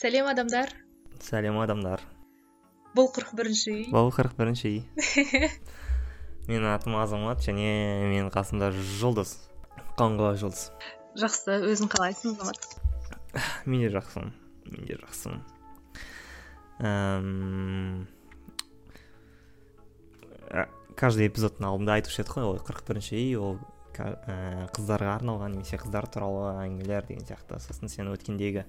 сәлем адамдар. Сәлем адамдар. Бұл қырық бірінші үй. Бұл қырық бірінші үй. Менің атым азамат және менің қасымда жұлдыз. Қаңғыбай жұлдыз. Жақсы өзің қалайсың азамат? Мен де жақсымын мен де жақсымын. Каждый эпизодтың алдында айтушы едік қой ол қырық бірінші үй ол қыздарға арналған немесе қыздар туралы әңгімелер деген сияқты. Сосын сен өткендегі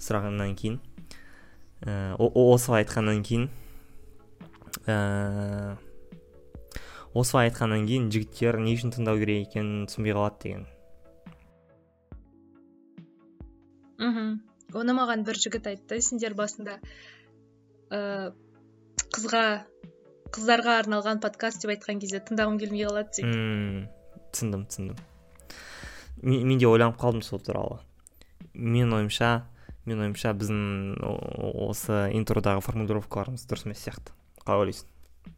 сұрағаннан кейін ә, осылай айтқаннан кейін ә, осылай айтқаннан кейін жігіттер не үшін тыңдау керек екенін түсінбей қалады деген. Мхм. Оны маған бір жігіт айтты. Сендер басында ә, қызға қыздарға арналған подкаст деп айтқан кезде тыңдағым келмей қалады дейді түсіндім түсіндім. Мен де ойланып қалдым сол туралы. Менің ойымша менің ойымша біздің осы интродағы формулировкаларымыз дұрыс емес сияқты. Қалай ойлайсың?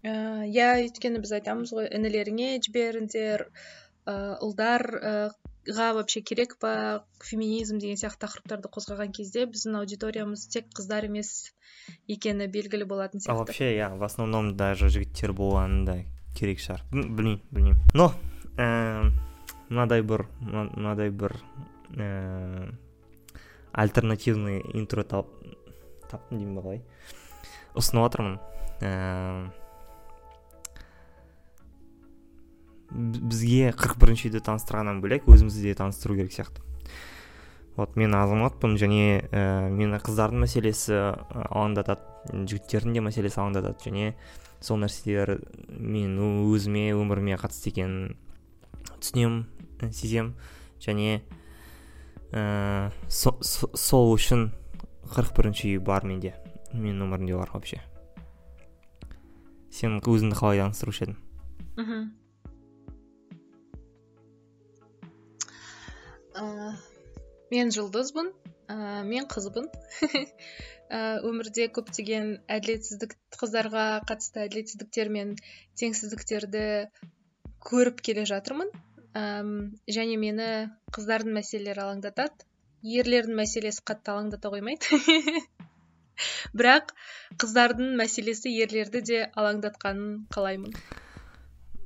Ә, иә өйткені біз айтамыз ғой інілеріңе жіберіңдер ә, ұлдарға вообще керек па феминизм деген сияқты тақырыптарды қозғаған кезде біздің аудиториямыз тек қыздар емес екені белгілі болатын сияқты. а вообще иә в основном даже жігіттер болғаны да керек шығар. Білмеймін білмеймін. Но мынадай бір мынадай бір ііі альтернативный интро тап таптым деймін ба қалай ұсынып жатырмын бізге қырық бірінші үйді таныстырғаннан бөлек өзімізді де таныстыру керек сияқты вот мен азаматпын және ә, мені қыздардың мәселесі алаңдатады жігіттердің де мәселесі алаңдатады және сол нәрселер мен өзіме өміріме қатысты екенін түсінемін сеземін. Және ә, сол үшін қырық бірінші үй бар менде. Менің өмірімде бар вообще. Сен өзіңді қалай таныстырушы едің? Мхм. Мен жұлдызбын. Ә, мен қызбын. Ә, өмірде көптеген әділетсіздік қыздарға қатысты әділетсіздіктер мен теңсіздіктерді көріп келе жатырмын. Және мені қыздардың мәселелері алаңдатады. Ерлердің мәселесі қатты алаңдата қоймайды. Бірақ қыздардың мәселесі ерлерді де алаңдатқанын қалаймын.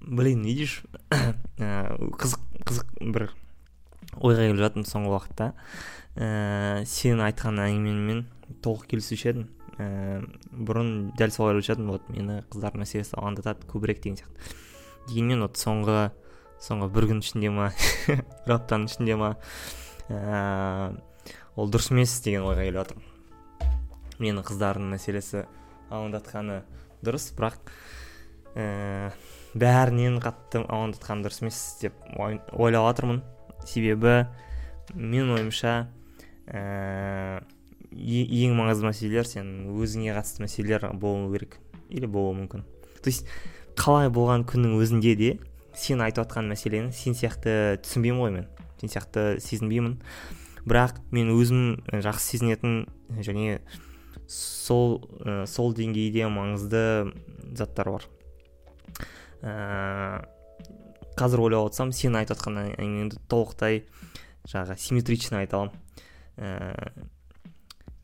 Блин видишь қызық қызық бір ойға келіп жатырмын соңғы уақытта. Ә, сен айтқан әңгімеңмен толық келісуші едім. Ә, бұрын дәл солай ойлап жатырмын вот мені қыздар мәселесі алаңдатады көбірек деген сияқты. Дегенмен вот соңғы соңғы бір күн ішінде ма бір аптаның ішінде ма? Ә, ол дұрыс емес деген ойға келіп жатырмын. Мені қыздардың мәселесі алаңдатқаны дұрыс бірақ ә, бәрінен қатты алаңдатқаны дұрыс емес деп ойлап жатырмын. Себебі менің ойымша ә, ең маңызды мәселелер сен өзіңе қатысты мәселелер болуы керек или болуы мүмкін. То есть қалай болған күннің өзінде де сен айтып жатқан мәселені сен сияқты түсінбеймін ғой мен. Сен сияқты сезінбеймін. Бірақ мен өзім жақсы сезінетін және сол ә, сол деңгейде маңызды заттар бар. Ә, қазір ойлап отырсам сен айтып жатқан әңгімеңді толықтай жаңағы симметрично айта аламын. Ә,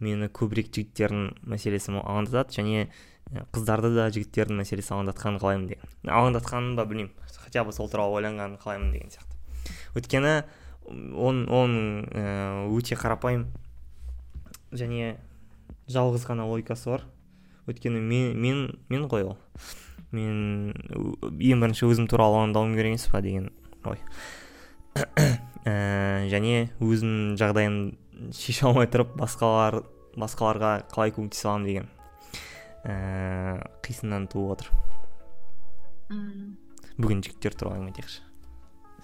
мені көбірек жігіттердің мәселесі алаңдатады және қыздарды да жігіттердің мәселесі алаңдатқанын қалаймын деген. Алаңдатқанын ба білмеймін. Хотя бы сол туралы ойланғанын қалаймын деген сияқты. Өйткені оның ә, өте қарапайым және жалғыз ғана логикасы бар. Өйткені мен мен мен ғой ол. Мен ең бірінші өзім туралы алаңдауым керек емес па деген ой. Ә, және өзімнің жағдайымды шеше алмай тұрып басқалар басқаларға қалай көмектесе аламын деген. Ә, қисыннан туып отыр. Бүгін жігіттер туралы әңгіме айтайықшы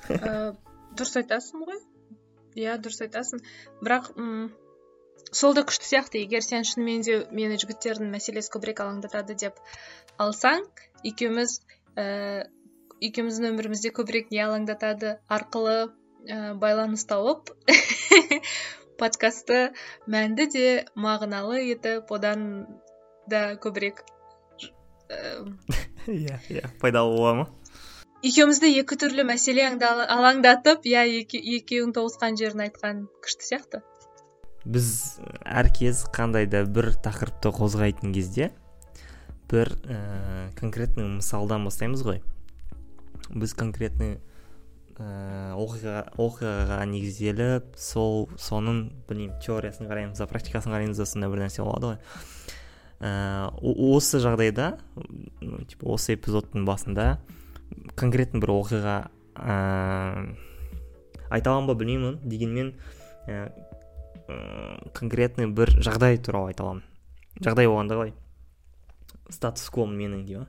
ә, дұрыс айтасың ғой? Иә дұрыс айтасың. Бірақ м сол да күшті сияқты. Егер сен шынымен де мені жігіттердің мәселесі көбірек алаңдатады деп алсаң екеуміз ә, екеуміздің өмірімізде көбірек не алаңдатады арқылы ә, байланыс тауып подкастты мәнді де мағыналы етіп одан да көбірек иә иә пайдалы бола ма екеумізді екі түрлі мәселе алаңдатып иә екеуің тоғысқан жерін айтқан күшті сияқты. Біз әркез қандай да бір тақырыпты қозғайтын кезде бір ә, конкретный мысалдан бастаймыз ғой. Біз конкретный ә, оқиға оқиғаға негізделіп сол соның білмеймін теориясын қараймыз да практикасын қараймыз да сондай бір нәрсе болады ғой. Ә, осы жағдайда типа осы эпизодтың басында конкретно бір оқиға ә, айта аламын ба білмеймін дегенмен ә, конкретный бір жағдай туралы айта аламын. Жағдай болғанда қалай статус кво менің дей ма.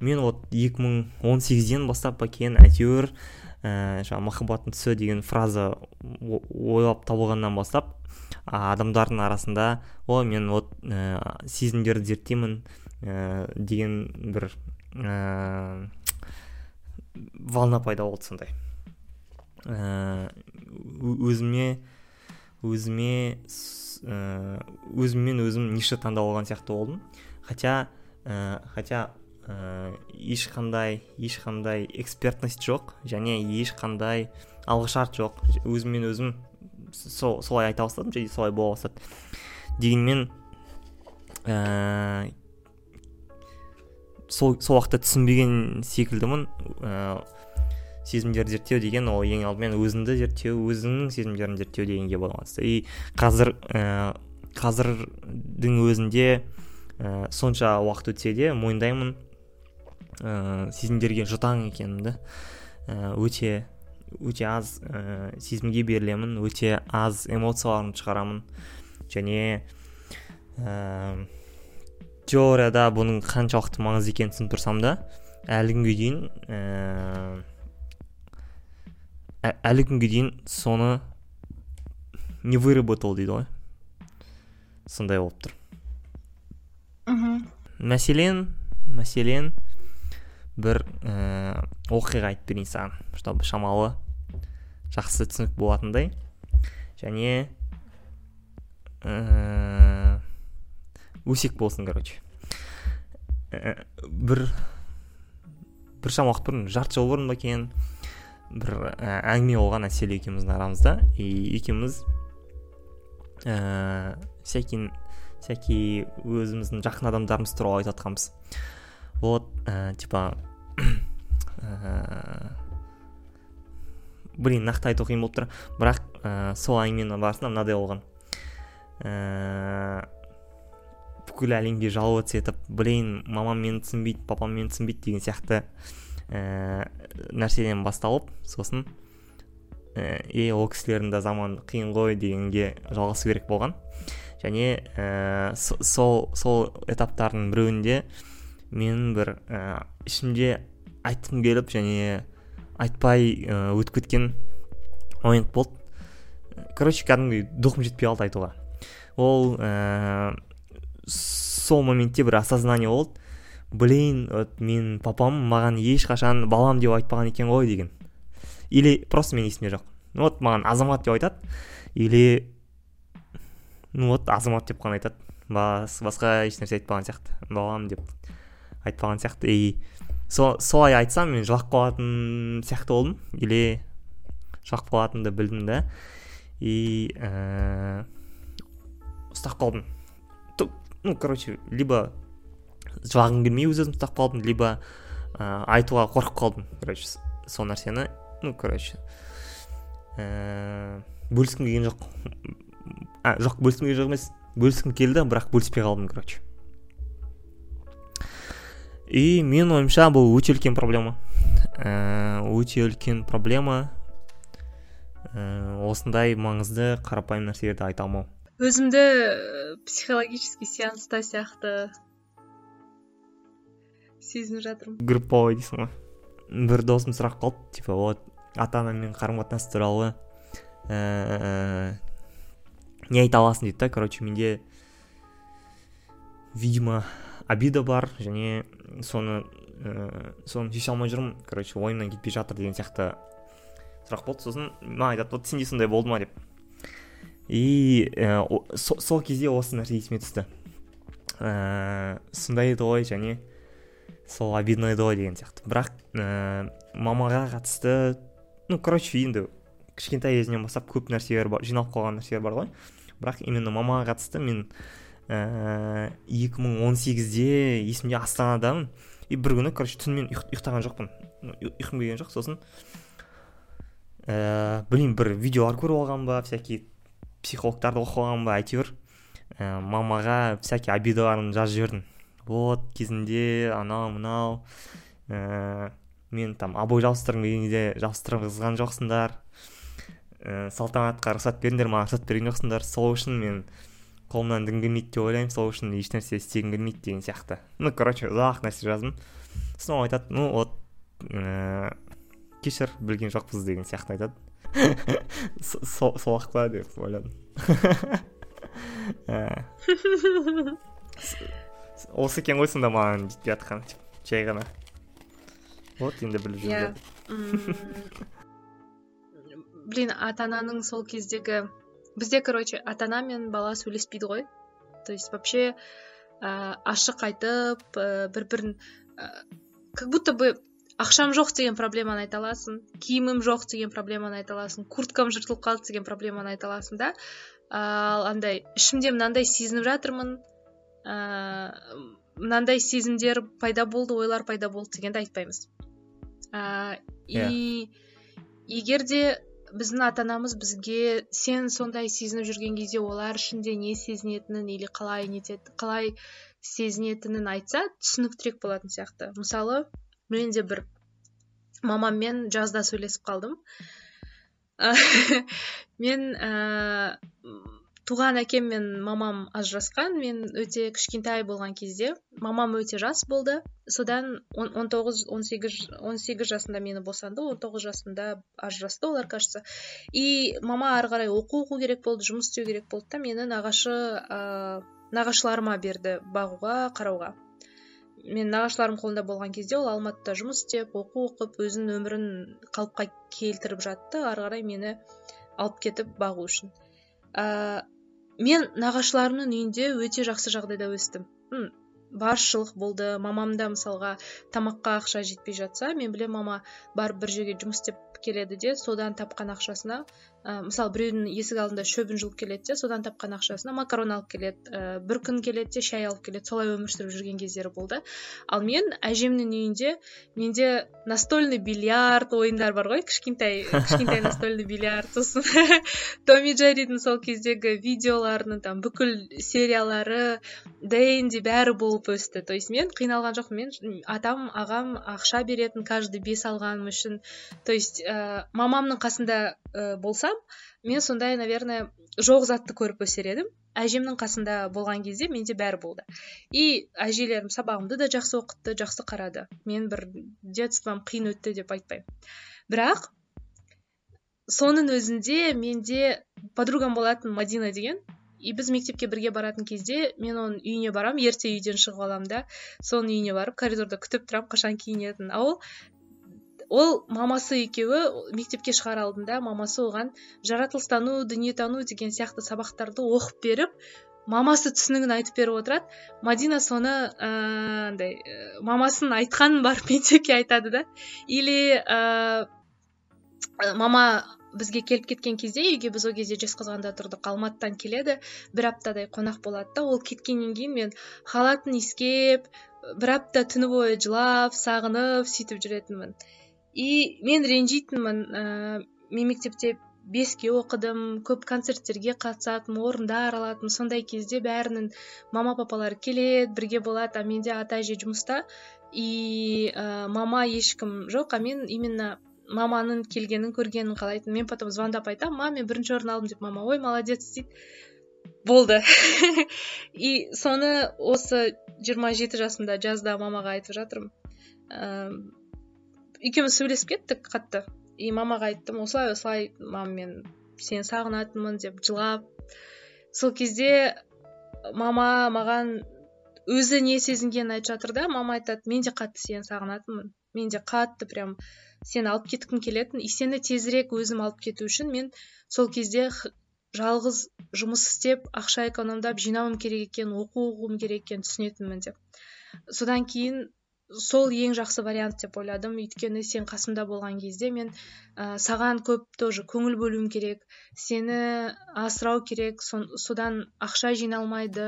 Мен вот 2018-ден бастап па кейін әйтеуір ә, жаңағы махаббаттың түсі деген фраза ойлап табылғаннан бастап адамдардың арасында о мен вот ә, сезімдерді зерттеймін ә, деген бір ә, волна пайда болды сондай. Ә, өзіме өзіме өзіммен өзім ниша таңдап алған сияқты болдым. Хотя ә, хотя ә, ешқандай ешқандай экспертность жоқ және ешқандай алғышарт жоқ. Өзіммен өзім сол солай айта бастадым және солай бола бастады. Дегенмен ә, сол сол уақытта түсінбеген секілдімін ә, сезімдерді зерттеу деген ол ең алдымен өзіңді зерттеу өзіңнің сезімдерін зерттеу дегенге байланысты. И қазір ә, қазірдің өзінде ә, сонша уақыт өтсе де мойындаймын ә, сезімдерге жұтаң екенімді ә, өте өте аз ә, сезімге берілемін өте аз эмоцияларымды шығарамын. Және теорияда бұның қаншалықты маңызды екенін түсініп тұрсам да әлі күнге дейін ә, әлі күнге дейін соны не выработал дейді ғой. Сондай болып тұр. Мхм. Мәселен мәселен бір ә, оқиға айтып берейін саған чтобы шамалы жақсы түсінік болатындай. Және ә, өсек болсын короче. Ә, бір шама уақыт бұрын жарты жыл бұрын ба екен бір ә, әңгіме болған әсел екеуміздің арамызда. И екеуміз ә, всякий всякий өзіміздің жақын адамдарымыз туралы айтып жатқанбыз. Вот ә, типа ә, блин нақты айту қиын болып тұр бірақ ә, сол әңгіменің барысында мынадай болған. Ә, бүкіл әлемге жаловаться етіп блин мамам мені түсінбейді папам мені түсінбейді деген сияқты ә, нәрседен басталып сосын е ол кісілердің де заманы қиын ғой дегенге жалғасу керек болған. Және ә, сол сол этаптардың біреуінде мен бір ә, ішімде айтқым келіп және айтпай ә, өтіп кеткен момент болды. Короче кәдімгідей духым жетпей қалды айтуға. Ол ә, сол моментте бір осознание болды. Блин вот мен папам маған ешқашан балам деп айтпаған екен ғой деген. Или просто менің есімде жоқ. Вот маған азамат деп айтады. Или ну вот азамат деп қана айтады. Бас, басқа ешнәрсе айтпаған сияқты. Балам деп. Айтпаған сияқты. И со, солай айтсам мен жылап қалатын сияқты болдым. Или жылап қалатынымды білдім да. И ә, ұстап қалдым. Ну короче либо жылағым келмей өз өзімді ұстап қалдым либо ә, айтуға қорқып қалдым короче сол нәрсені. Ну короче ә, бөліскім келген жоқ. А жоқ бөліскім келген жоқ емес. Бөліскім келді бірақ бөліспей қалдым короче. И менің ойымша бұл өте үлкен проблема. Ә, өте үлкен проблема. Ә, осындай маңызды қарапайым нәрселерді айта алмау. Өзімді психологический сеанста сияқты сезініп жатырмын. Групповой дейсің ғой? Бір досым сұрақ қалды типа вот ата анамен қарым қатынас туралы ә, не айта аласың дейді да. Короче менде видимо обида бар және соны ә, соны шеше алмай жүрмін. Короче ойымнан кетпей жатыр деген сияқты. Сұрақ болды сосын маған айтады вот сенде сондай болды ма? деп. И ә, сол кезде осы нәрсе есіме түсті. Ә, сондай еді ғой және сол обидно еді ғой деген сияқты. Бірақ ә, мамаға қатысты ну короче енді кішкентай кезінен бастап көп нәрселер бар жиналып қалған нәрселер бар ғой. Бірақ именно мамаға қатысты мен ә, 2018-де есімде астанадамын и бір күні короче түнімен ұйықтаған жоқпын. Ұйқым келген жоқ сосын. Ә, білмеймін бір видеолар көріп алған ба всякий психологтарды оқып алған ба әйтеуір. Ә, мамаға всякий обидаларын жазып жібердім. Вот кезінде анау мынау. Ә, мен там обой жабыстырғым келгенде жабыстырғызған жоқсыңдар. Ә, салтанатқа рұқсат беріңдер маған рұқсат берген жоқсыңдар. Сол үшін мен қолымнан дым келмейді деп ойлаймын сол үшін ешнәрсе істегім келмейді деген сияқты. Ну короче ұзақ нәрсе жаздым. Сосын ол айтады ну вот ә, кешір білген жоқпыз деген сияқты айтады. Сол ақ па деп ойладым. Осы екен ғой сонда маған жетпей жатқан жай ғана. Вот енді біліп иә блин ата ананың сол кездегі бізде короче ата ана мен бала сөйлеспейді ғой. То есть вообще ә, ашық айтып ә, бір бірін ә, как будто бы ақшам жоқ деген проблеманы айта аласың киімім жоқ деген проблеманы айта аласың курткам жыртылып қалды деген проблеманы айта аласың да. Ал андай ішімде мынандай сезініп жатырмын ыыы мынандай сезімдер пайда болды ойлар пайда болды дегенді айтпаймыз. Ыыы и иә. егер де біздің ата анамыз бізге сен сондай сезініп жүрген кезде олар ішінде не сезінетінін или қалай нетеді қалай сезінетінін айтса түсініктірек болатын сияқты. Мысалы мен де бір мамаммен жазда сөйлесіп қалдым. Мен ә, туған әкем мен мамам ажырасқан мен өте кішкентай болған кезде мамам өте жас болды. Содан 19 18 18 жасында мені босанды 19 жасында ажырасты олар кажется и мама ары қарай оқу оқу керек болды жұмыс істеу керек болды да мені нағашы ә, нағашыларыма берді бағуға қарауға. Мен нағашыларым қолында болған кезде ол алматыда жұмыс істеп оқу оқып өзінің өмірін қалыпқа келтіріп жатты ары қарай мені алып кетіп бағу үшін. Мен нағашыларымның үйінде өте жақсы жағдайда өстім. М, баршылық болды. Мамамда мысалға тамаққа ақша жетпей жатса мен білемін мама барып бір жерге жұмыс істеп келеді де содан тапқан ақшасына ә, мысалы біреудің есік алдында шөбін жұлып келеді де содан тапқан ақшасына макарон алып келеді ә, бір күн келеді де шай алып келеді солай өмір сүріп жүрген кездері болды. Ал мен әжемнің үйінде менде настольный бильярд ойындар бар ғой кішкентай кішкентай настольный бильярд сосын том и джерридің сол кездегі видеоларының там бүкіл сериялары дэнди бәрі болып өсті. То есть мен қиналған жоқпын мен атам ағам ақша беретін каждый бес алғаным үшін. То есть ә, мамамның қасында ә, болсам мен сондай наверное жоқ затты көріп өсер едім. Әжемнің қасында болған кезде менде бәрі болды. И әжелерім сабағымды да жақсы оқытты жақсы қарады. Мен бір детством қиын өтті деп айтпаймын. Бірақ соның өзінде менде подругам болатын мадина деген. И біз мектепке бірге баратын кезде мен оның үйіне барам ерте үйден шығып аламын да. Соның үйіне барып коридорда күтіп тұрамын қашан киінетінін. Ал ол ол мамасы екеуі мектепке шығар алдында мамасы оған жаратылыстану дүниетану деген сияқты сабақтарды оқып беріп мамасы түсінігін айтып беріп отырады. Мадина соны андай ә, мамасының айтқанын барып мектепке айтады да. Или ә, мама бізге келіп кеткен кезде үйге біз ол кезде жезқазғанда тұрдық алматыдан келеді бір аптадай қонақ болады да. Ол кеткеннен кейін мен халатын иіскеп бір апта түні бойы жылап сағынып сөйтіп жүретінмін. И мен ренжитінмін ә, мен мектепте беске оқыдым көп концерттерге қатысатынмын орындар алатынмын сондай кезде бәрінің мама папалары келеді бірге болады а менде ата әже жұмыста и ә, мама ешкім жоқ а мен именно маманың келгенін көргенін қалайтынмын. Мен потом звондап айтамын мама мен бірінші орын алдым деп. Мама ой молодец дейді. Болды. И соны осы 27 жасымда жазда мамаға айтып жатырмын. Екеуміз сөйлесіп кеттік қатты. И мамаға айттым осылай осылай мама мен сені сағынатынмын деп жылап. Сол кезде мама маған өзі не сезінгенін айтып жатыр да мама айтады мен де қатты сені сағынатынмын мен де қатты прям сені алып кеткім келетін и сені тезірек өзім алып кету үшін мен сол кезде жалғыз жұмыс істеп ақша экономдап жинауым керек екенін оқу оқуым керек екенін түсінетінмін деп. Содан кейін сол ең жақсы вариант деп ойладым. Өйткені сен қасымда болған кезде мен ә, саған көп тоже көңіл бөлуім керек сені асырау керек содан ақша жиналмайды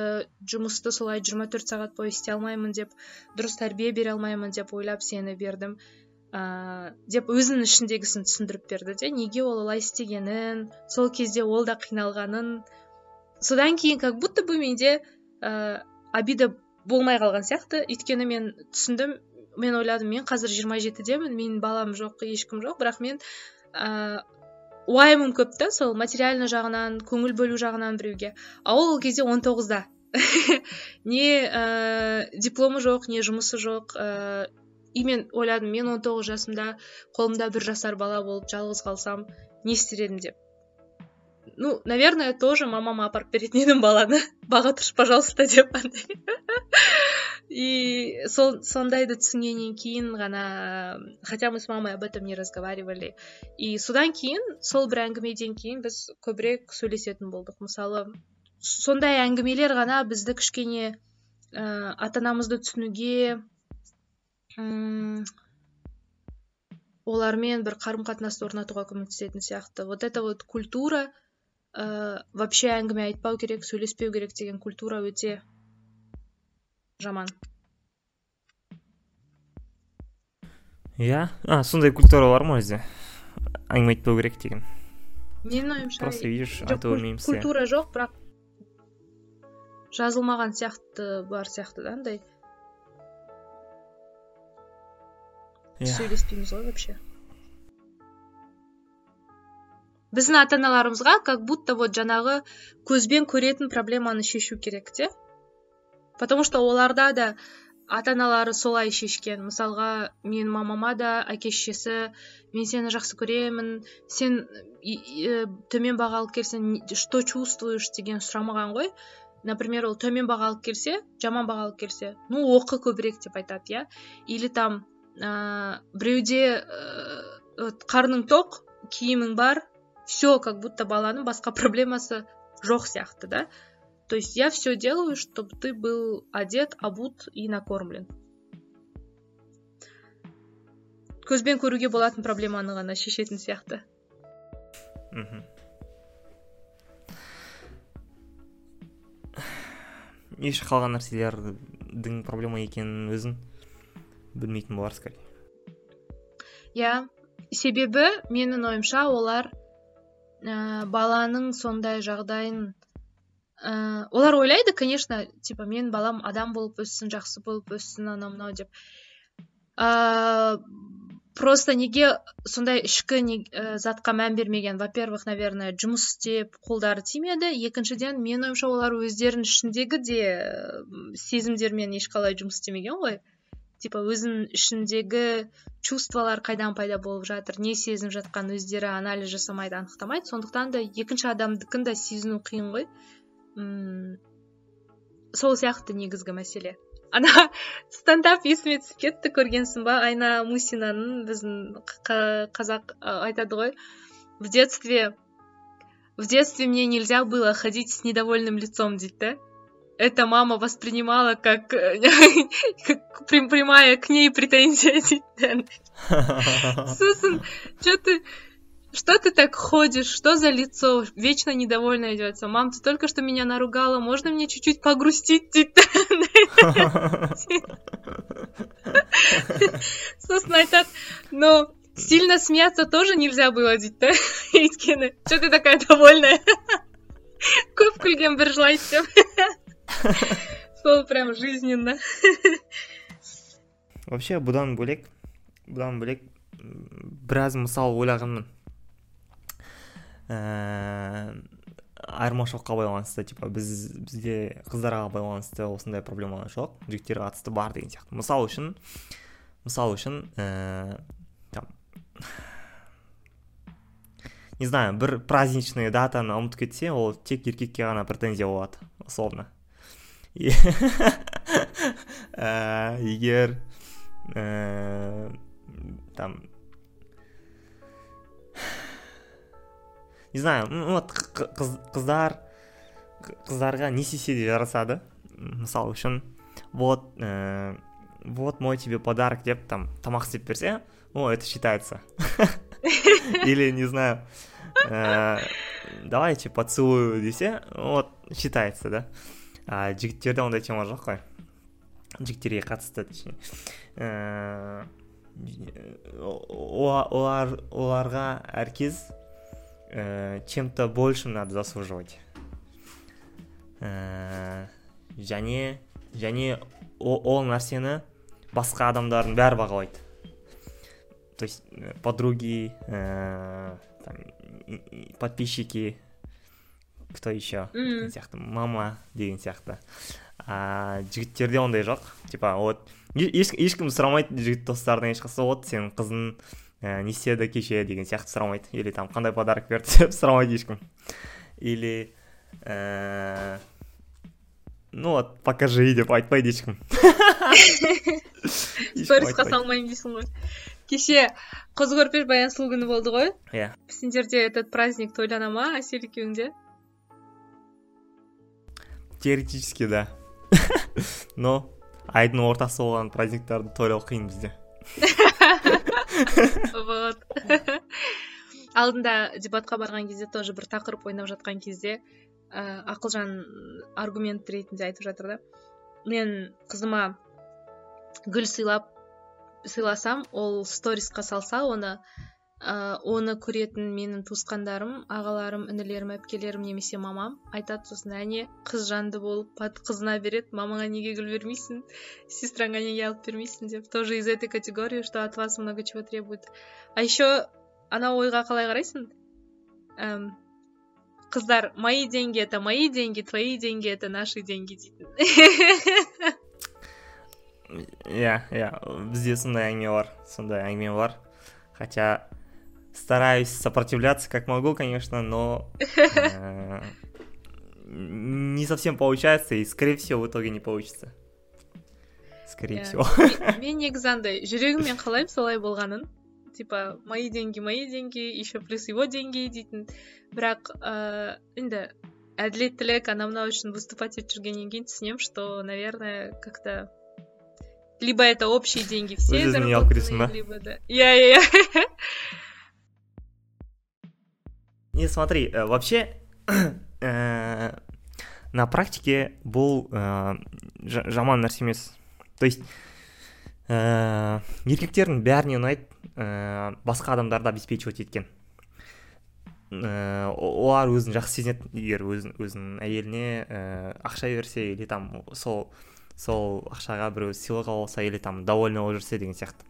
жұмысты солай 24 сағат бойы істей алмаймын деп дұрыс тәрбие бере алмаймын деп ойлап сені бердім. Ә, деп өзінің ішіндегісін түсіндіріп берді де неге ол олай істегенін сол кезде ол да қиналғанын. Содан кейін как будто бы менде ә, обида болмай қалған сияқты. Өйткені мен түсіндім мен ойладым мен қазір 27 жетідемін менің балам жоқ ешкім жоқ. Бірақ мен ә, уайымым көп та сол материально жағынан көңіл бөлу жағынан біреуге. А ол кезде 19 тоғызда. Не ә, дипломы жоқ не жұмысы жоқ ә, и мен ойладым мен 19 жасымда қолымда бір жасар бала болып жалғыз қалсам не істер едім деп. Ну наверное тоже мамама апарып беретін едім баланы баға тұршы пожалуйста деп андай. И сол сондайды түсінгеннен кейін ғана хотя мы с мамой об этом не разговаривали. И содан кейін сол бір әңгімеден кейін біз көбірек сөйлесетін болдық. Мысалы сондай әңгімелер ғана бізді кішкене ә, ата анамызды түсінуге олармен бір қарым қатынасты орнатуға көмектесетін сияқты. Вот эта вот культура ә, вообще әңгіме айтпау керек сөйлеспеу керек деген культура өте жаман. Иә? А сондай культура бар ма өзі әңгіме айтпау керек деген менің ойымша просто видишь айтып көрмейміз культура жоқ бірақ жазылмаған сияқты бар сияқты да андай. Иә. Сөйлеспейміз ғой вообще. Біздің ата аналарымызға как будто вот жаңағы көзбен көретін проблеманы шешу керек те. Потому что оларда да ата аналары солай шешкен. Мысалға менің мамама да әке шешесі мен сені жақсы көремін сен төмен баға алып келсең что чувствуешь? деген сұрамаған ғой. Например ол төмен баға алып келсе жаман баға алып келсе ну оқы көбірек деп айтады иә. Или там ә, біреуде ә, қарның тоқ киімің бар все как будто баланың басқа проблемасы жоқ сияқты да? То есть я все делаю чтобы ты был одет обут и накормлен. Көзбен көруге болатын проблеманы ғана шешетін сияқты мхм. Еш қалған нәрселердің проблема екенін өзің білмейтін болар скорее иә. Себебі менің ойымша олар ә, баланың сондай жағдайын ә, олар ойлайды конечно типа мен балам адам болып өссін жақсы болып өссін анау мынау деп. Ә, просто неге сондай ішкі ә, затқа мән бермеген? Во первых наверное жұмыс істеп қолдары тимеді. Екіншіден менің ойымша олар өздерінің ішіндегі де сезімдермен ешқалай жұмыс істемеген ғой. Типа өзінің ішіндегі чувстволар қайдан пайда болып жатыр не сезініп жатқан өздері анализ жасамайды анықтамайды. Сондықтан да екінші адамдікін да сезіну қиын ғой. М сол сияқты негізгі мәселе. Ана стендап есіме түсіп кетті көргенсің ба? Айна мусинаның біздің қазақ айтады ғой. В детстве в детстве мне нельзя было ходить с недовольным лицом дейді да это мама воспринимала как, э, как прямая к ней претензия дейді сосын что ты что ты так ходишь? Что за лицо? Вечно недовольно идется. Мам, ты только что меня наругала. Можно мне чуть-чуть погрустить? Сосын айтады, но сильно смеяться тоже нельзя было дейді да өйткені что ты такая довольная көп күлген бір жылайды деп сол прям жизненно. Вообще бұдан бөлек бұдан бөлек біраз мысал ойлағанмын. Ә, айырмашылыққа байланысты типа біз бізде қыздарға байланысты осындай проблема жоқ жігіттерге қатысты бар деген сияқты. Мысал үшін мысал үшін ә, там не знаю бір праздничный датаны ұмытып кетсе ол тек еркекке ғана претензия болады условно. егер э, там не знаю ну вот қыздар қыздарға не істесе де жарасады мысалы үшін вот ә, вот мой тебе подарок деп там тамақ істеп берсе о это считается или не знаю ә, давайте поцелую десе вот считается да А жігіттерде ондай тема жоқ қой. Жігіттерге қатысты ә, олар оларға әркез ә, чем-то большим надо заслуживать. Ә, және және ол нәрсені басқа адамдардың бәрі бағалайды. То есть подруги ә, там, подписчики кто еще деген сияқты мама деген сияқты. А жігіттерде ондай жоқ. Типа вот ешкім сұрамайды жігіт достарынан ешқайсысы вот сенің қызың ә, не істеді кеше? деген сияқты сұрамайды. Или там қандай подарок берді? деп сұрамайды ешкім. Или ә, ну вот покажи деп айтпайды ешкім. Сторисқа салмаймын дейсің ғой. Кеше қыз көрпеш баян сұлу күні болды ғой. Иә. Сендерде этот праздник тойлана ма? Әсел екеуіңде теоретически да. Но айдың ортасы болған праздниктарды тойлау қиын бізде. Вот. Алдында дебатқа барған кезде тоже бір тақырып ойнап жатқан кезде ә, ақылжан аргумент ретінде айтып жатыр да. Мен қызыма гүл сыйлап сыйласам ол сторисқа салса оны оны көретін менің туысқандарым ағаларым інілерім әпкелерім немесе мамам айтады сосын әне қыз жанды болып қызына береді мамаңа неге гүл бермейсің сестраңа неге алып бермейсің? деп. Тоже из этой категории что от вас много чего требует. А еще ана ойға қалай қарайсың? Әм, қыздар мои деньги это мои деньги твои деньги это наши деньги дейтін. Иә иә бізде сондай әңгіме бар сондай әңгіме бар. Хотя стараюсь сопротивляться как могу, конечно, но э, не совсем получается, и, скорее всего, в итоге не получится. Скорее всего. мен негізі андай жүрегіммен қалаймын солай болғанын типа мои деньги мои деньги еще плюс его деньги дейтін бірақ ыыы енді әділеттілік анау мынау үшін выступать етіп жүргеннен кейін түсінемін что наверное как то либо это общие деньги все либо да иә иә не смотри э, вообще э, на практике бұл ә, жаман нәрсе емес то есть еркектердің бәріне ұнайды басқа адамдарды обеспечивать еткен олар өзін жақсы сезінеді егер өзін, өзінің әйеліне ақша берсе или там сол сол ақшаға біреу сыйлық алса или там довольны болып жүрсе деген сияқты.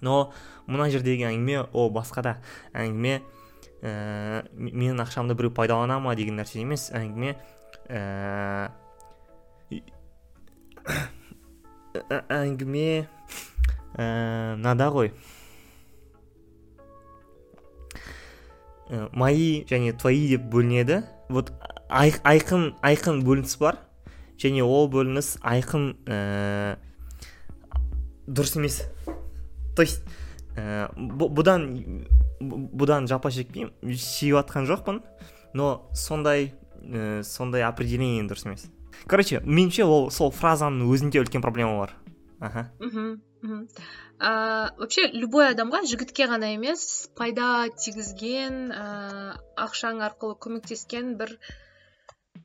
Но мына жердегі әңгіме ол басқа да әңгіме ә, менің ақшамды біреу пайдалана ма деген нәрсе емес әңгіме ә, әңгіме ә, мынада ғой ә, мои және твои деп бөлінеді вот айқын айқын бөлініс бар. Және ол бөлініс айқын ә, дұрыс емес. То есть ә, бұдан бұдан жапа шекпеймін жатқан жоқпын. Но сондай ә, сондай определение дұрыс емес. Короче меніңше ол сол фразаның өзінде үлкен проблема бар. Аха. Мхм вообще любой адамға жігітке ғана емес пайда тигізген ә, ақшаң арқылы көмектескен бір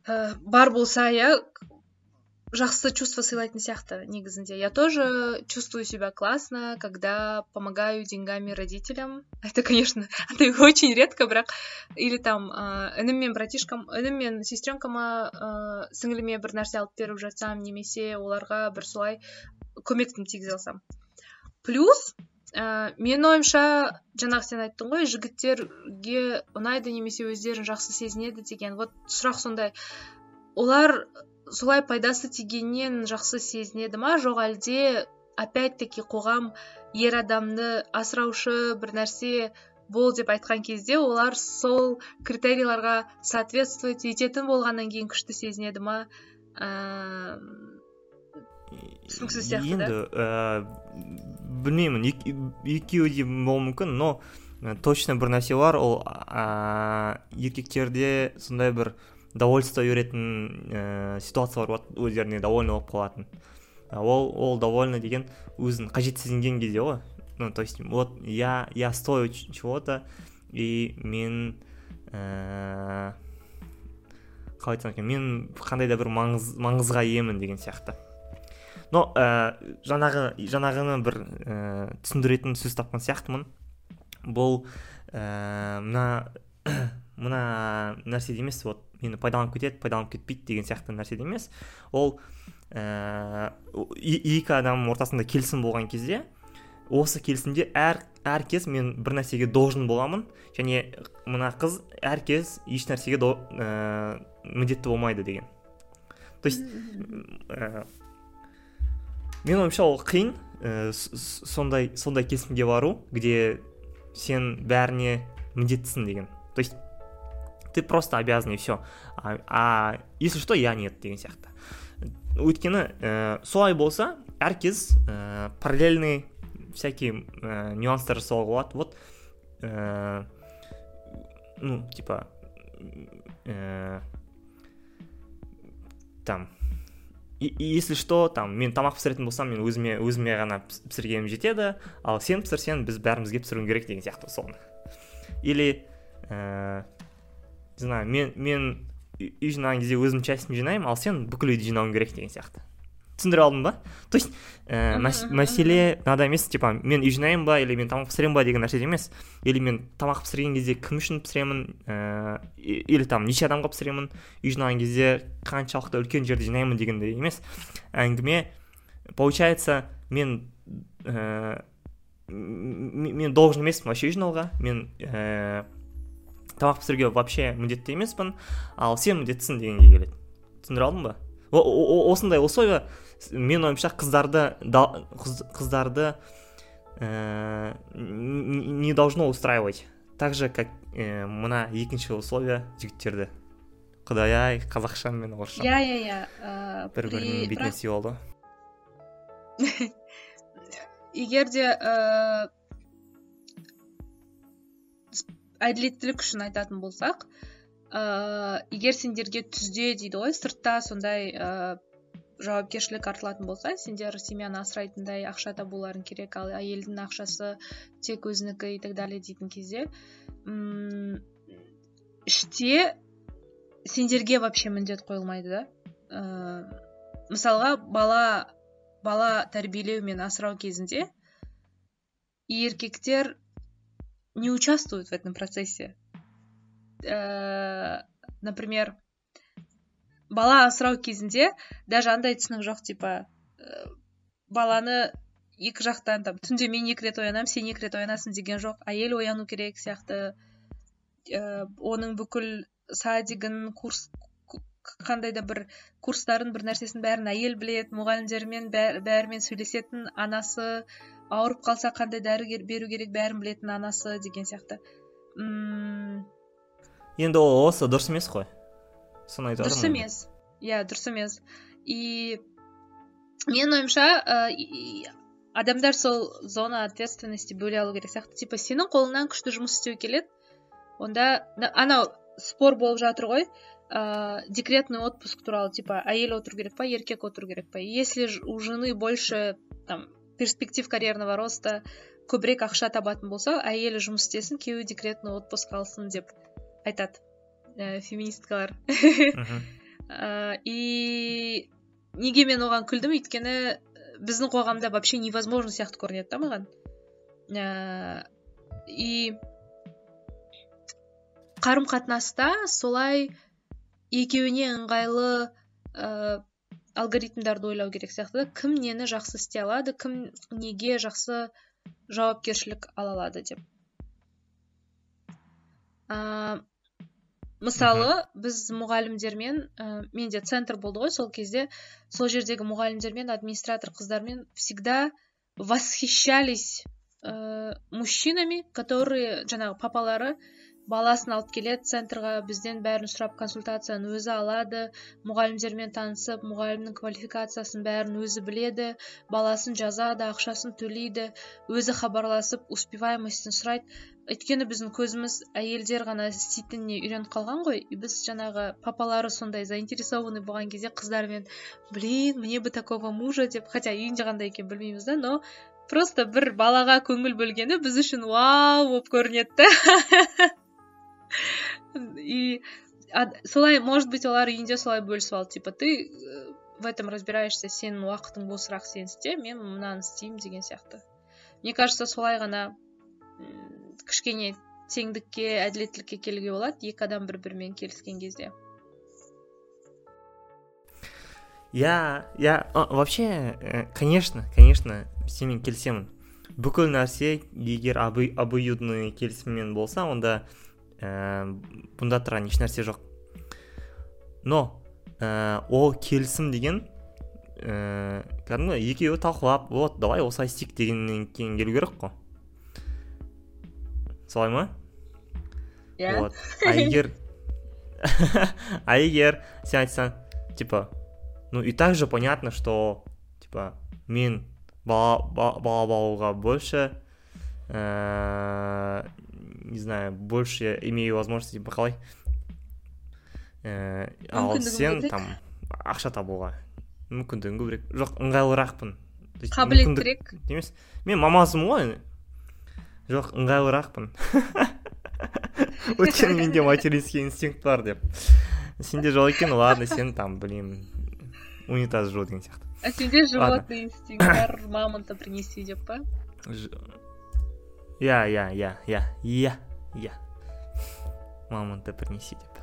ә, бар болса иә жақсы чувство сыйлайтын сияқты негізінде я тоже чувствую себя классно когда помогаю деньгами родителям это конечно это очень редко бірақ или там ыыы інім мен братишкам інім мен сестренкама ыыы сіңіліме бір нәрсе алып беріп жатсам немесе оларға бір солай көмектін тигізе алсам плюс ә, менің ойымша жаңағы сен айттың ғой жігіттерге ұнайды немесе өздерін жақсы сезінеді деген вот сұрақ сондай олар солай пайдасы тигеннен жақсы сезінеді ма? Жоқ әлде опять таки қоғам ер адамды асыраушы бір нәрсе бол деп айтқан кезде олар сол критерийларға соответствовать ететін болғаннан кейін күшті сезінеді ма? Түсініксіз сияқты енді ә, білмеймін екеуі де болуы мүмкін но точно бір нәрсе бар ол ә, еркектерде сондай бір довольство беретін ә, ситуациялар болады өздеріне довольны болып қалатын. Ол ол довольно деген өзін қажетсізінген кезде ғой. Ну то есть вот я я стою чего-то и мен ыыы қалай айтсам екен мен қандай да бір маңыз, маңызға иемін деген сияқты. Но ә, жаңағы жаңағыны бір ә, түсіндіретін сөз тапқан сияқтымын. Бұл ә, мына мына нәрседе емес вот мені пайдаланып кетеді пайдаланып кетпейді деген сияқты нәрседе емес. Ол ә, екі адамның ортасында келісім болған кезде осы келісімде әр әр кез мен бір нәрсеге должен боламын және мына қыз әр кез еш нәрсеге до, ә, міндетті болмайды деген. То есть ә, менің ойымша ол қиын ә, сондай сондай келісімге бару где сен бәріне міндеттісің деген. То есть ты просто обязан и все а, а если что я нет деген сияқты өйткені ә, солай болса әркез ә, параллельный всякие ә, нюанстар жасауға болады вот ә, ну типа ә, там. И, если что там мен тамақ пісіретін болсам мен өзіме өзіме ғана пісіргенім жетеді ал сен пісірсең біз бәрімізге пісіруің керек деген сияқты соны или ә, знаю мен мен үй жинаған кезде өзім частьін жинаймын ал сен бүкіл үйді жинауың керек деген сияқты. Түсіндіре алдым ба? То есть ә, мәселе мынада емес типа мен үй жинаймын ба или мен тамақ пісіремін ба деген нәрседе емес. Или мен тамақ пісірген кезде кім үшін пісіремін ә, или там неше адамға пісіремін үй жинаған кезде қаншалықты үлкен жерді жинаймын дегенде емес. Әңгіме получается мен ә, мен должен емеспін вообще үй жинауға. Мен ә, тамақ пісіруге вообще міндетті емеспін. Ал сен міндеттісің дегенге келеді. Түсіндіре алдым ба? Осындай условия менің ойымша қыздарды қыздарды ә, не должно устраивать. Так же как ә, мына екінші условия жігіттерді. Құдай ай қазақшам мен орысшам. Иә иә иә бір бірінің бетіне сүй болды егер де әділеттілік үшін айтатын болсақ ыыы егер сендерге түзде дейді ғой сыртта сондай ыыы жауапкершілік артылатын болса сендер семьяны асырайтындай ақша табуларың керек ал әйелдің ақшасы тек өзінікі и так далее дейтін кезде м іште сендерге вообще міндет қойылмайды да. Ыыы мысалға бала бала тәрбиелеу мен асырау кезінде еркектер не участвуют в этом процессе. Ә, например, бала асырау кезінде даже андай түсінік жоқ типа ә, баланы екі жақтан там түнде мен екі рет оянамын сен екі рет оянасың деген жоқ әйел ояну керек сияқты ә, оның бүкіл садигін курс қандай да бір курстарын бір нәрсесін бәрін әйел біледі мұғалімдермен бәрімен сөйлесетін анасы ауырып қалса қандай дәрі беру керек бәрін білетін анасы деген сияқты. Мм енді ол осы дұрыс емес қой. Соны айтып дұрыс емес. Иә дұрыс емес. И менің ойымша ә, адамдар сол зона ответственности бөле алу керек сияқты. Типа сенің қолыңнан күшті жұмыс істеу келеді. Онда анау спор болып жатыр ғой. Ә, декретный отпуск туралы. Типа әйел отыру керек па еркек отыру керек па? Если у жены больше там перспектив карьерного роста көбірек ақша табатын болса әйелі жұмыс істесін күйеуі декретный отпуск алсын деп айтады ә, феминисткалар. Ә, и неге мен оған күлдім? Өйткені біздің қоғамда вообще невозможно сияқты көрінеді да маған. Ә, и қарым қатынаста солай екеуіне ыңғайлы ә, алгоритмдарды ойлау керек сияқты кім нені жақсы істей алады кім неге жақсы жауапкершілік ала алады деп. Ә, мысалы біз мұғалімдермен ә, менде центр болды ғой сол кезде. Сол жердегі мұғалімдермен администратор қыздармен всегда восхищались ә, мужчинами которые жаңағы папалары баласын алып келеді центрға бізден бәрін сұрап консультацияны өзі алады. Мұғалімдермен танысып мұғалімнің квалификациясын бәрін өзі біледі баласын жазады ақшасын төлейді өзі хабарласып успеваемостін сұрайды. Өйткені біздің көзіміз әйелдер ғана істейтініне үйреніп қалған ғой. Біз жаңағы папалары сондай заинтересованный болған кезде қыздармен блин мне бы такого мужа деп хотя үйінде қандай екенін білмейміз да но просто бір балаға көңіл бөлгені біз үшін вау болып көрінеді и солай может быть олар үйінде солай бөлісіп алды. Типа ты э, в этом разбираешься сенің уақытың босырақ сен істе мен мынаны істеймін деген сияқты. Мне кажется солай ғана кішкене теңдікке әділеттілікке келуге болады екі адам бір бірімен келіскен кезде. Иә иә вообще э, конечно конечно сенімен келісемін. Бүкіл нәрсе егер обоюдный келісіммен болса онда ә, бұнда тұрған ешнәрсе жоқ. Но ә, ол келісім деген ә, кәдімгі екеуі талқылап вот давай осылай істейік дегеннен кейін келу керек қой. Солай ма? Иә. Вот. А егер а егер сен айтсаң типа ну и так же понятно что типа мен бала бала бағуға больше ә, не знаю больше имею возможность типа қалай ә, ал сен там ақша табуға мүмкіндігім көбірек жоқ ыңғайлырақпын қабілеттірек емес. Мен мамасымын ғой. Жоқ ыңғайлырақпын өйткені менде материнский инстинкт бар деп. Сенде жоқ екен ладно сен там білмеймін унитаз жу деген сияқты. А сенде животный инстинкт бар мамонта принеси деп па? Иә иә иә иә иә иә мамонта принеси деп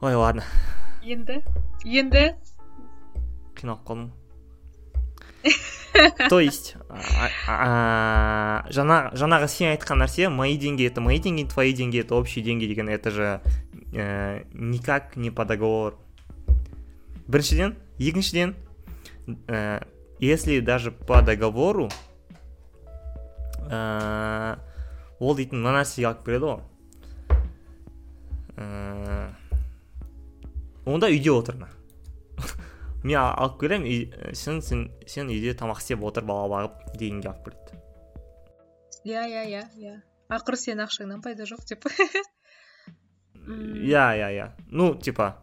ой ладно енді енді қиналып қалдым то есть жаңа жаңағы сен айтқан нәрсе мои деньги это мои деньги твои деньги это общие деньги деген это же э, никак не по договору. Біріншіден екіншіден э, если даже по договору ә, ол дейтін мына нәрсеге алып келеді ғой ә, онда үйде отыр мен алып келемін сен сен сен үйде тамақ істеп отыр бала бағып дегенге алып келеді иә иә иә иә. Ақыры сенің ақшаңнан пайда жоқ деп. Иә иә иә. Ну типа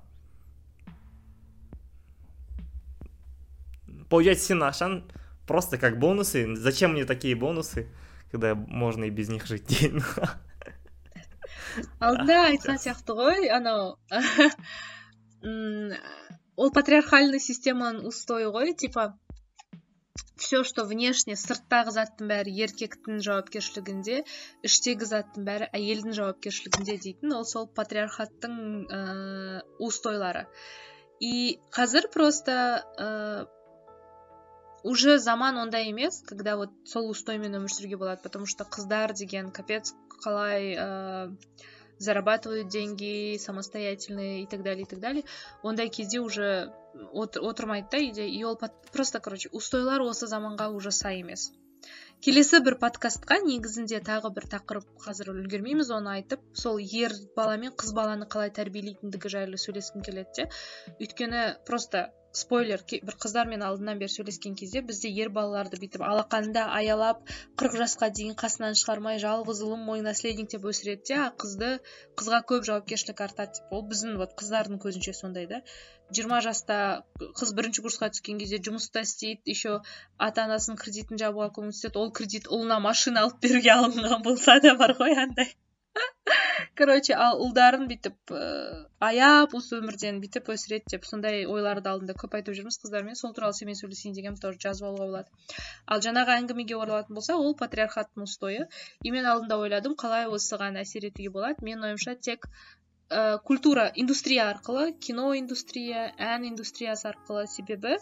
получать сенің ақшаң просто как бонусы. Зачем мне такие бонусы? Когда можно и без них жить деймін алдында айтқан сияқты ғой анау ол патриархальный системаның устои ғой типа все что внешне сырттағы заттың бәрі еркектің жауапкершілігінде іштегі заттың бәрі әйелдің жауапкершілігінде дейтін ол сол патриархаттың ә, устойлары. И қазір просто ә, уже заман ондай емес когда вот сол устоймен өмір сүруге болады потому что қыздар деген капец қалай ә, зарабатывают деньги самостоятельные и так далее и так далее. Ондай кезде уже отырмайды да үйде и ол просто короче устойлар осы заманға уже сай емес келесі бір подкастқа негізінде тағы бір тақырып қазір үлгермейміз. Оны айтып сол ер бала мен қыз баланы қалай тәрбиелейтіндігі жайлы сөйлескім келеді де. Өйткені просто спойлер бір қыздармен алдынан бері сөйлескен кезде бізде ер балаларды бүйтіп алақанында аялап қырық жасқа дейін қасынан шығармай жалғыз ұлым мой наследник деп өсіреді де қызды қызға көп жауапкершілік артады деп. Ол біздің вот қыздардың көзінше сондай да. Жиырма жаста қыз бірінші курсқа түскен кезде жұмыста істейді еще ата анасының кредитін жабуға көмектеседі ол кредит ұлына машина алып беруге алынған болса да бар ғой андай. короче ал ұлдарын бүйтіп э, аяп осы өмірден бүйтіп өсіреді деп сондай ойларды алдында көп айтып жүрміз қыздармен сол туралы сенімен сөйлесейін дегенмін тоже жазып алуға болады. Ал жаңағы әңгімеге оралатын болсақ ол патриархаттың устойы и мен алдында ойладым қалай осыған әсер етуге болады. Менің ойымша тек ә, культура индустрия арқылы кино индустрия ән индустриясы арқылы себебі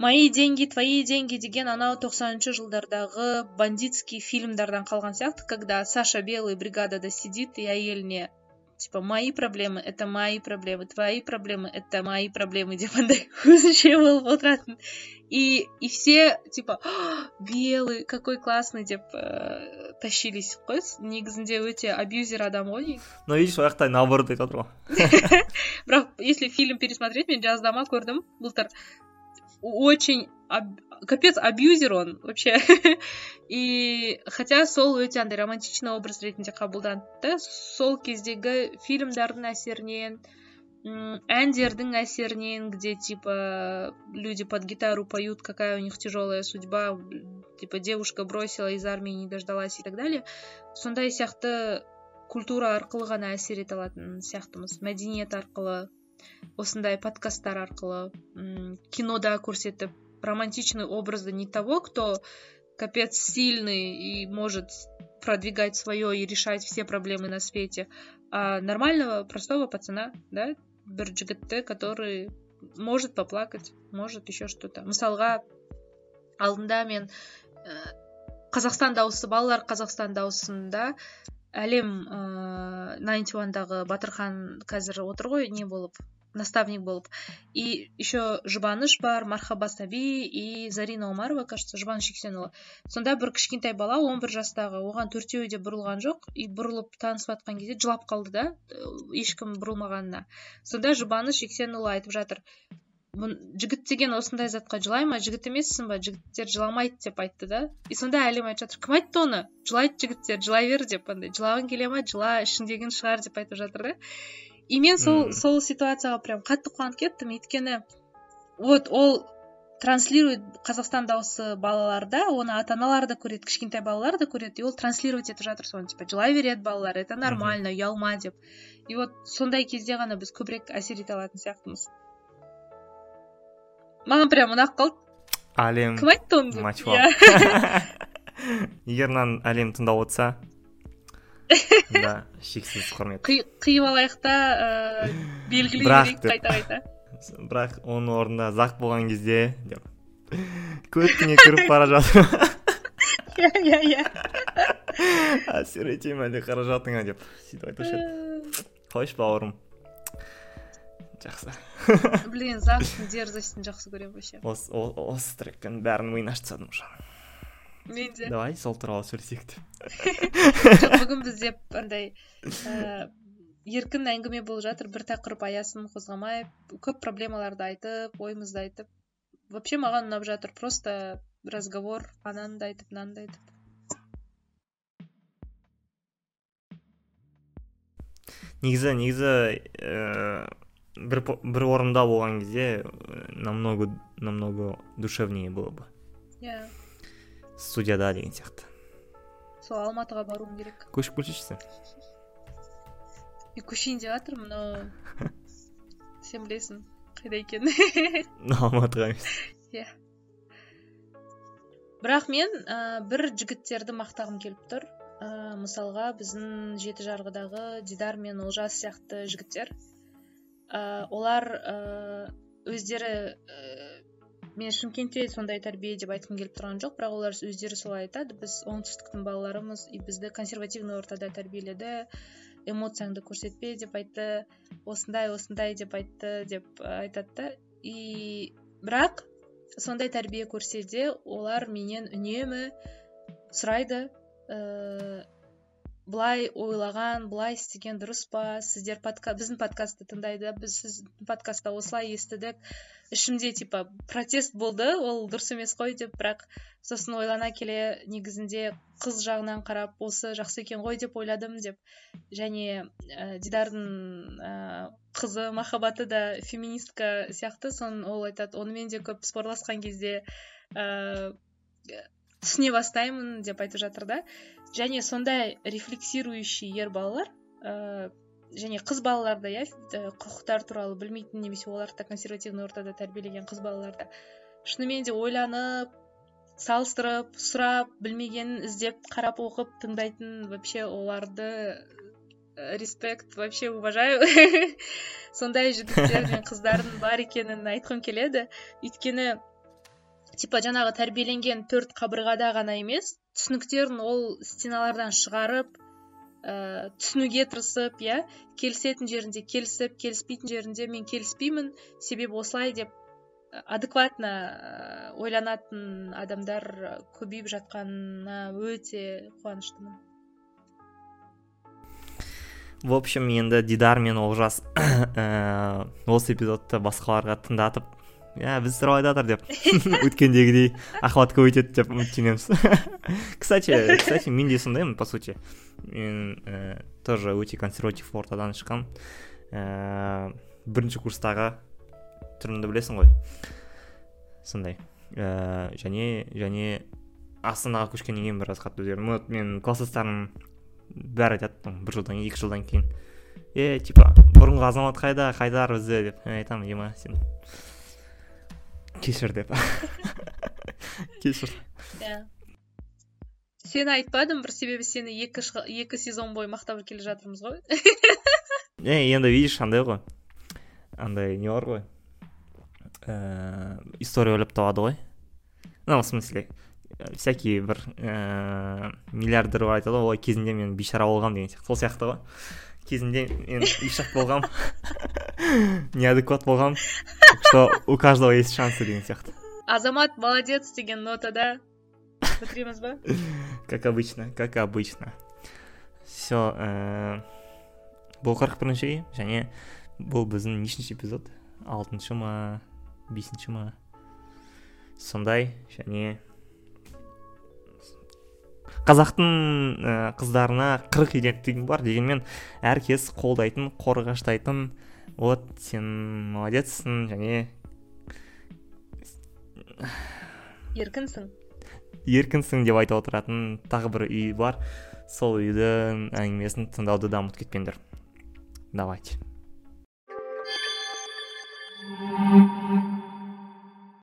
мои деньги твои деньги деген анау тоқсаныншы жылдардағы бандитский фильмдардан қалған сияқты когда саша белый бригадада сидит и әйеліне типа мои проблемы это мои проблемы твои проблемы это мои проблемы деп андай өзінше болып отыратын и и все типа белый какой классный деп ә, тащились қой негізінде өте абьюзер адам ғой но видишь ол жақта наоборот айтып жатыр ғой бірақ если фильм пересмотреть мен жаздама көрдім былтыр Очень капец абьюзер он вообще. И хотя сол өте андай романтичный образ ретінде қабылданды сол кездегі фильмдардың әсерінен әндердің әсерінен где типа люди под гитару поют какая у них тяжелая судьба типа девушка бросила из армии не дождалась и так далее. Сондай сияқты культура арқылы ғана әсер ете алатын сияқтымыз мәдениет арқылы осындай подкасттар арқылы м кинода көрсетіп романтичный образы не того кто капец сильный и может продвигать свое и решать все проблемы на свете а нормального простого пацана да бір жігітті который может поплакать может еще что-то мысалға алдында мен ә, қазақстан дауысы балалар қазақстан дауысында әлем ыыы найнти уандағы батырхан қазір отыр ғой не болып наставник болып. И еще жұбаныш бар мархаба саби и зарина омарова кажется жұбаныш жексенұлы. Сонда бір кішкентай бала 11 жастағы оған төртеуі де бұрылған жоқ и бұрылып танысып жатқан кезде жылап қалды да ешкім бұрылмағанына. Сонда жұбаныш жексенұлы айтып жатыр жігіт деген осындай затқа жылай ма? Жігіт емессің ба? Жігіттер жыламайды деп айтты да. И сонда әлем айтып жатыр. Кім айтты оны? Жылайды жігіттер жылай бер деп андай. Жылағың келе ма? Жыла ішіңдегіні шығар деп айтып жатыр да. И мен сол сол ситуацияға прям қатты қуанып кеттім. Өйткені вот ол транслирует қазақстан дауысы балаларда оны ата аналар да көреді кішкентай балалар да көреді. И ол транслировать етіп жатыр соны типа жылай береді балалар это нормально ұялма деп. И вот сондай кезде ғана біз көбірек әсер ете алатын сияқтымыз. Маған прям ұнап қалды әлем кім айтты оны мачуал егер мынаны әлем тыңдап отырса да шексіз құрмет. Қиып алайық та ыыы белгілей берейік қайта қайта бірақ оның орнында зак болған кезде деп. Көтіңе кіріп бара жатыр. Иә иә иә. Әсер ете ме әлде қаражатыңа деп. Сөйтіп айтушы еді. Қойшы бауырым. Жақсы. Блин зактың дерзостін жақсы көремін вообще. Осы осы трекпен бәрінің миын ашып тастадым уже. Мен де давай сол туралы сөйлесейік деп бүгін бізде андай ііі еркін әңгіме болып жатыр. Бір тақырып аясын қозғамай көп проблемаларды айтып ойымызды айтып вообще маған ұнап жатыр. Просто разговор ананы да айтып мынаны да айтып. Негізі негізі ііі бір бір орында болған кезде намного намного душевнее было бы. Иә. Студияда деген сияқты. Сол алматыға баруым керек. Көшіп келші сен. Мен көшейін деп жатырмын но сен білесің қайда екенін. Алматыға емес. Иә. Бірақ мен ә, бір жігіттерді мақтағым келіп тұр. Ә, мысалға біздің жеті жарғыдағы дидар мен олжас сияқты жігіттер. Ә, олар ә, өздері ә, мен шымкентте сондай тәрбие деп айтқым келіп тұрған жоқ бірақ олар өздері солай айтады. Біз оңтүстіктің балаларымыз и бізді консервативный ортада тәрбиеледі эмоцияңды көрсетпе деп айтты осындай осындай деп айтты деп айтады и бірақ сондай тәрбие көрсе де олар менен үнемі сұрайды былай ойлаған былай істеген дұрыс па? Сіздер подка біздің подкастты тыңдайды біз сіздің подкастта осылай естідік. Ішімде типа протест болды ол дұрыс емес қой деп бірақ сосын ойлана келе негізінде қыз жағынан қарап осы жақсы екен ғой деп ойладым деп. Және ә, дидардың ә, қызы махаббаты да феминистка сияқты соны ол айтады. Онымен де көп спорласқан кезде ә, түсіне бастаймын деп айтып жатыр да. Және сондай рефлексирующий ер балалар ә, және қыз балаларда иә құқықтар туралы білмейтін немесе оларды да консервативный ортада тәрбиелеген қыз балаларда шынымен де ойланып салыстырып сұрап білмегенін іздеп қарап оқып тыңдайтын вообще оларды респект вообще уважаю. Сондай жігіттер мен қыздардың бар екенін айтқым келеді. Өйткені типа жаңағы тәрбиеленген төрт қабырғада ғана емес түсініктерін ол стеналардан шығарып ә, түсінуге тырысып иә келісетін жерінде келісіп келіспейтін жерінде мен келіспеймін себебі осылай деп адекватно ә, ойланатын адамдар көбейіп жатқанына өте қуаныштымын. В общем енді дидар мен олжас ә, осы эпизодты басқаларға тыңдатып иә біз туралы айтып деп өткендегідей охват көбейтеді деп үміттенеміз кстати кстати мен де сондаймын по сути. Мен ә, тоже өте консерватив ортадан шыққанмын ә, бірінші курстағы түрімді білесің ғой. Сондай. Ә, және және астанаға көшкеннен кейін біраз қатты өзгердім. Вот менің класстастарым бәрі айтады бір жылдан екі жылдан кейін. Е типа бұрынғы азамат қайда қайтар бізді деп. Мен айтамын ема сен. Кешір деп. Кешір иә сен айтпадым бір себебі сені екі, екі сезон бойы мақтап келе жатырмыз ғой. Е енді видишь андай ғой. Андай не бар ғой. Ііі история ойлап табады ғой. Ну в смысле всякий бір ііі миллиардер айтады ғой ой кезінде мен бейшара болғанмын деген сияқты. Сол сияқты ғой. Кезінде мен ишак болғанмын неадекват болғанмын что у каждого есть шансы деген сияқты. Азамат молодец деген нотада бітіреміз ба? Как обычно как обычно. Все ә, бұл қырық бірінші және бұл біздің нешінші эпизод. Алтыншы ма бесінші ма сондай және қазақтың ә, қыздарына қырық үйден бар дегенмен әркез қолдайтын қорғаштайтын вот сен молодецсің және еркінсің. Еркінсің деп айтып отыратын тағы бір үй бар. Сол үйдің әңгімесін тыңдауды да ұмытып кетпеңдер. Давайте.